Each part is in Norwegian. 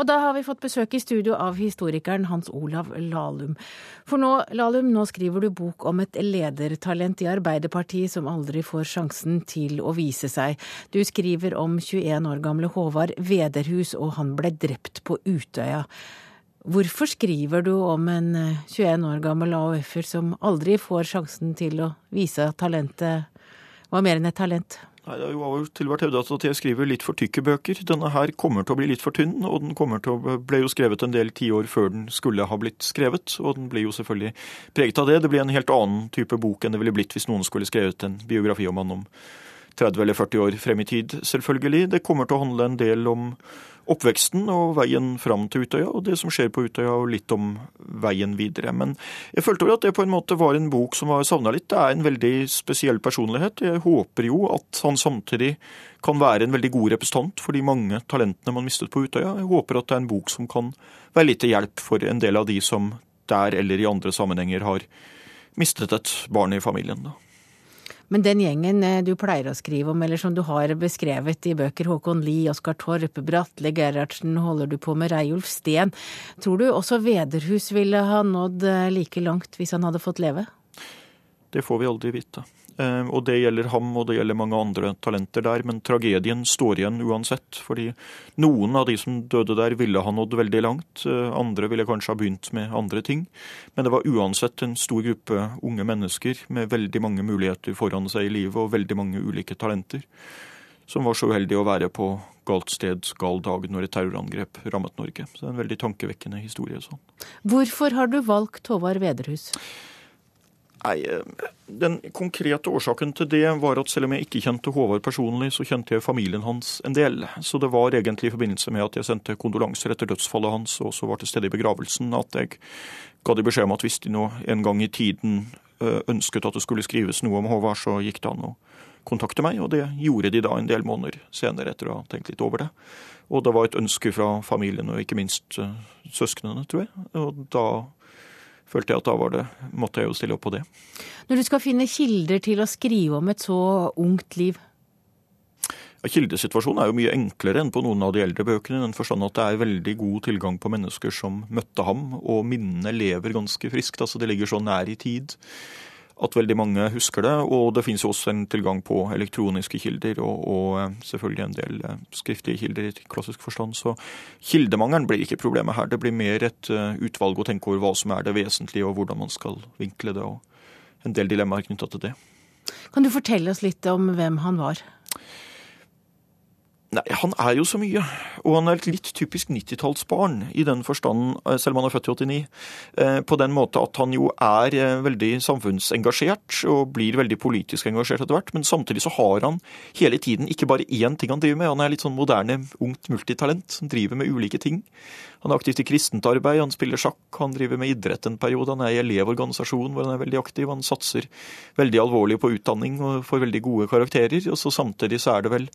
Og da har vi fått besøk i studio av historikeren Hans Olav Lahlum. For nå, Lahlum, nå skriver du bok om et ledertalent i Arbeiderpartiet som aldri får sjansen til å vise seg. Du skriver om 21 år gamle Håvard Vederhus, og han ble drept på Utøya. Hvorfor skriver du om en 21 år gammel AUF-er som aldri får sjansen til å vise at talentet var mer enn et talent? Nei, Det har jo av og til vært hevdet at jeg skriver litt for tykke bøker. Denne her kommer til å bli litt for tynn, og den til å, ble jo skrevet en del tiår før den skulle ha blitt skrevet. Og den blir jo selvfølgelig preget av det. Det blir en helt annen type bok enn det ville blitt hvis noen skulle skrevet en biografi om han om 30 eller 40 år frem i tid, selvfølgelig. Det kommer til å handle en del om oppveksten og veien fram til Utøya, og det som skjer på Utøya, og litt om veien videre. Men jeg følte vel at det på en måte var en bok som var savna litt. Det er en veldig spesiell personlighet. Jeg håper jo at han samtidig kan være en veldig god representant for de mange talentene man mistet på Utøya. Jeg håper at det er en bok som kan være litt til hjelp for en del av de som der eller i andre sammenhenger har mistet et barn i familien. da. Men den gjengen eh, du pleier å skrive om, eller som du har beskrevet i bøker, Håkon Lie, Oskar Torp, Bratle Gerhardsen, holder du på med Reiulf Steen. Tror du også Vederhus ville ha nådd eh, like langt hvis han hadde fått leve? Det får vi aldri vite. Eh, og det gjelder ham og det gjelder mange andre talenter der, men tragedien står igjen uansett. Fordi noen av de som døde der ville ha nådd veldig langt, eh, andre ville kanskje ha begynt med andre ting. Men det var uansett en stor gruppe unge mennesker med veldig mange muligheter foran seg i livet og veldig mange ulike talenter. Som var så uheldige å være på galt sted, gal dag når et terrorangrep rammet Norge. Så det er en veldig tankevekkende historie. sånn. Hvorfor har du valgt Håvard Vederhus? Nei, eh, Den konkrete årsaken til det var at selv om jeg ikke kjente Håvard personlig, så kjente jeg familien hans en del. Så det var egentlig i forbindelse med at jeg sendte kondolanser etter dødsfallet hans, og også var til stede i begravelsen, at jeg ga de beskjed om at hvis de nå en gang i tiden eh, ønsket at det skulle skrives noe om Håvard, så gikk det an å kontakte meg, og det gjorde de da en del måneder senere etter å ha tenkt litt over det. Og det var et ønske fra familien, og ikke minst eh, søsknene, tror jeg. Og da følte jeg at da var det, måtte jeg jo stille opp på det. Når du skal finne kilder til å skrive om et så ungt liv? Ja, Kildesituasjonen er jo mye enklere enn på noen av de eldre bøkene, i den forstand at det er veldig god tilgang på mennesker som møtte ham, og minnene lever ganske friskt. altså Det ligger så nær i tid at veldig mange husker det. Og det finnes også en tilgang på elektroniske kilder, og, og eh, selvfølgelig en del eh, skriftlige kilder i klassisk forstand. Så kildemangelen blir ikke problemet her. Det blir mer et eh, utvalg å tenke over hva som er det vesentlige, og hvordan man skal vinkle det. og en del dilemmaer knytta til det. Kan du fortelle oss litt om hvem han var? Nei, Han er jo så mye, og han er et litt typisk 90-tallsbarn i den forstand, eh, selv om han er født i 89. Eh, på den måte at han jo er eh, veldig samfunnsengasjert og blir veldig politisk engasjert etter hvert. Men samtidig så har han hele tiden ikke bare én ting han driver med. Han er litt sånn moderne, ungt multitalent som driver med ulike ting. Han er aktiv i kristent arbeid, han spiller sjakk, han driver med idrett en periode. Han er i elevorganisasjon hvor han er veldig aktiv. Han satser veldig alvorlig på utdanning og får veldig gode karakterer. Og så samtidig så er det vel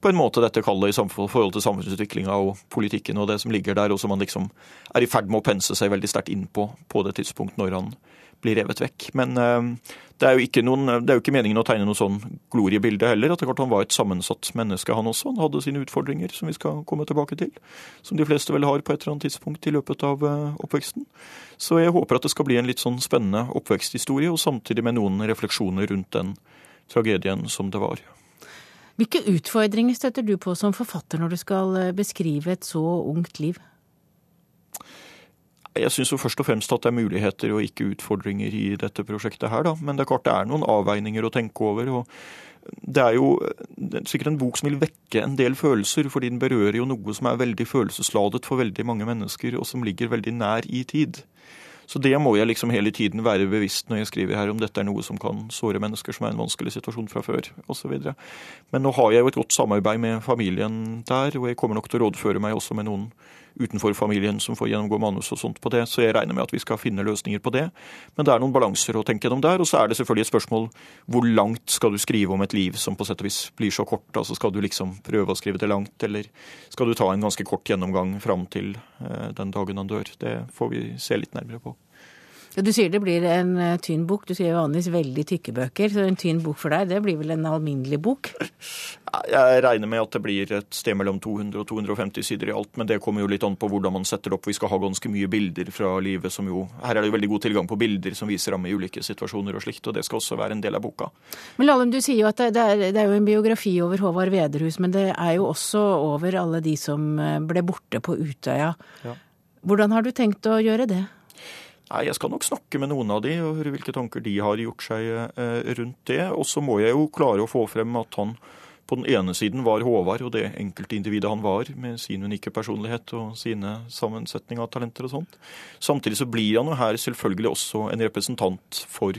på en måte dette kallet i forhold til samfunnsutviklinga og politikken og det som ligger der, og som han liksom er i ferd med å pense seg veldig sterkt inn på på det tidspunkt når han blir revet vekk. Men uh, det, er noen, det, er jo ikke meningen å tegne noe sånn gloriebilde heller. at Han var et sammensatt menneske, han også. Han hadde sine utfordringer, som vi skal komme tilbake til. Som de fleste vel har på et eller annet tidspunkt i løpet av uh, oppveksten. Så jeg håper at det skal bli en litt sånn spennende oppveksthistorie, og samtidig med noen refleksjoner rundt den tragedien som det var. Hvilke utfordringer støtter du på som forfatter når du skal eh, beskrive et så ungt liv? Jeg syns først og fremst at det er muligheter og ikke utfordringer i dette prosjektet her, da. Men det er klart det er noen avveininger å tenke over. og Det er jo det er sikkert en bok som vil vekke en del følelser, fordi den berører jo noe som er veldig følelsesladet for veldig mange mennesker, og som ligger veldig nær i tid. Så det må jeg liksom hele tiden være bevisst når jeg skriver her om dette er noe som kan såre mennesker som er i en vanskelig situasjon fra før osv. Men nå har jeg jo et godt samarbeid med familien der, og jeg kommer nok til å rådføre meg også med noen utenfor familien som får gjennomgå manus og sånt på det, så jeg regner med at vi skal finne løsninger på det. Men det er noen balanser å tenke gjennom der, og så er det selvfølgelig et spørsmål hvor langt skal du skrive om et liv som på sett og vis blir så kort? Altså skal du liksom prøve å skrive det langt, eller skal du ta en ganske kort gjennomgang fram til eh, den dagen han dør? Det får vi se litt nærmere på. Ja, du sier det blir en uh, tynn bok. Du skriver vanligvis veldig tykke bøker. Så en tynn bok for deg, det blir vel en alminnelig bok? Jeg regner med at det blir et sted mellom 200 og 250 sider i alt. Men det kommer jo litt an på hvordan man setter det opp. Vi skal ha ganske mye bilder fra livet som jo Her er det jo veldig god tilgang på bilder som viser ham i ulike situasjoner og slikt. Og det skal også være en del av boka. Men Lahlum, du sier jo at det er, det er jo en biografi over Håvard Vederhus, men det er jo også over alle de som eh, ble borte på Utøya. Ja. Hvordan har du tenkt å gjøre det? Nei, Jeg skal nok snakke med noen av de og høre hvilke tanker de har gjort seg eh, rundt det. Og så må jeg jo klare å få frem at han på den ene siden var Håvard og det enkeltindividet han var, med sin unike personlighet og sine sammensetning av talenter og sånt. Samtidig så blir han jo her selvfølgelig også en representant for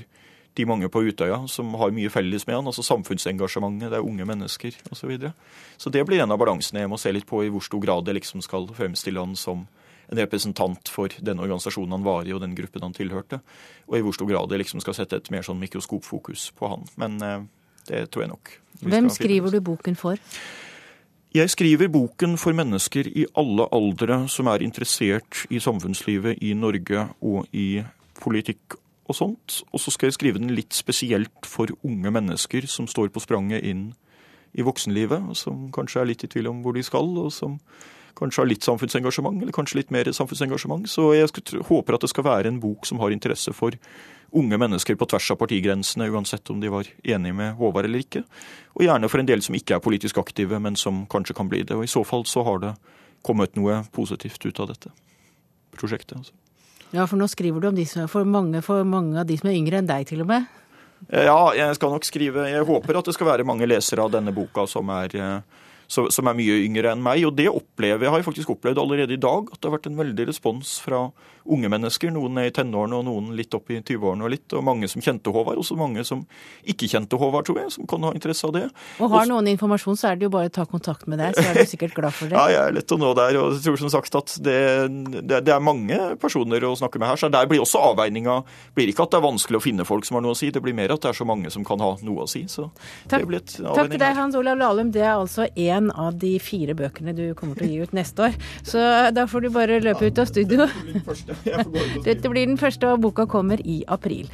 de mange på Utøya som har mye felles med han, altså samfunnsengasjementet, det er unge mennesker osv. Så, videre. så det blir en av balansene jeg må se litt på, i hvor stor grad jeg liksom skal fremstille han som en representant for den organisasjonen han var i og den gruppen han tilhørte, og i hvor stor grad jeg liksom skal sette et mer sånn mikroskopfokus på han. Men eh, det tror jeg nok. Hvem skriver du boken for? Jeg skriver boken for mennesker i alle aldre som er interessert i samfunnslivet i Norge og i politikk og sånt. Og så skal jeg skrive den litt spesielt for unge mennesker som står på spranget inn i voksenlivet, som kanskje er litt i tvil om hvor de skal, og som kanskje har litt samfunnsengasjement, eller kanskje litt mer samfunnsengasjement. Så jeg håper at det skal være en bok som har interesse for unge mennesker på tvers av partigrensene, uansett om de var enige med Håvard eller ikke. Og gjerne for en del som ikke er politisk aktive, men som kanskje kan bli det. Og i så fall så har det kommet noe positivt ut av dette prosjektet. Altså. Ja, for nå skriver du om de som, for, mange, for mange av de som er yngre enn deg, til og med. Ja, jeg skal nok skrive Jeg håper at det skal være mange lesere av denne boka som er eh, som er mye yngre enn meg. Og det opplever jeg har jeg faktisk opplevd allerede i dag, at det har vært en veldig respons fra unge mennesker. Noen er i tenårene og noen litt opp i 20-årene og litt. Og mange som kjente Håvard, og så mange som ikke kjente Håvard, tror jeg, som kan ha interesse av det. Og har noen informasjon, så er det jo bare å ta kontakt med deg, så er du sikkert glad for det. ja, jeg er lett å nå der, og jeg tror som sagt at det, det, det er mange personer å snakke med her. Så der blir også avveininga blir ikke at det er vanskelig å finne folk som har noe å si, det blir mer at det er så mange som kan ha noe å si. Så Takk, det blir et Takk til deg, Hans Olav Lahlum. Det er altså én av de fire bøkene du kommer til å gi ut neste år. Så da får du bare løpe ut av studio. Dette blir den første, og boka kommer i april.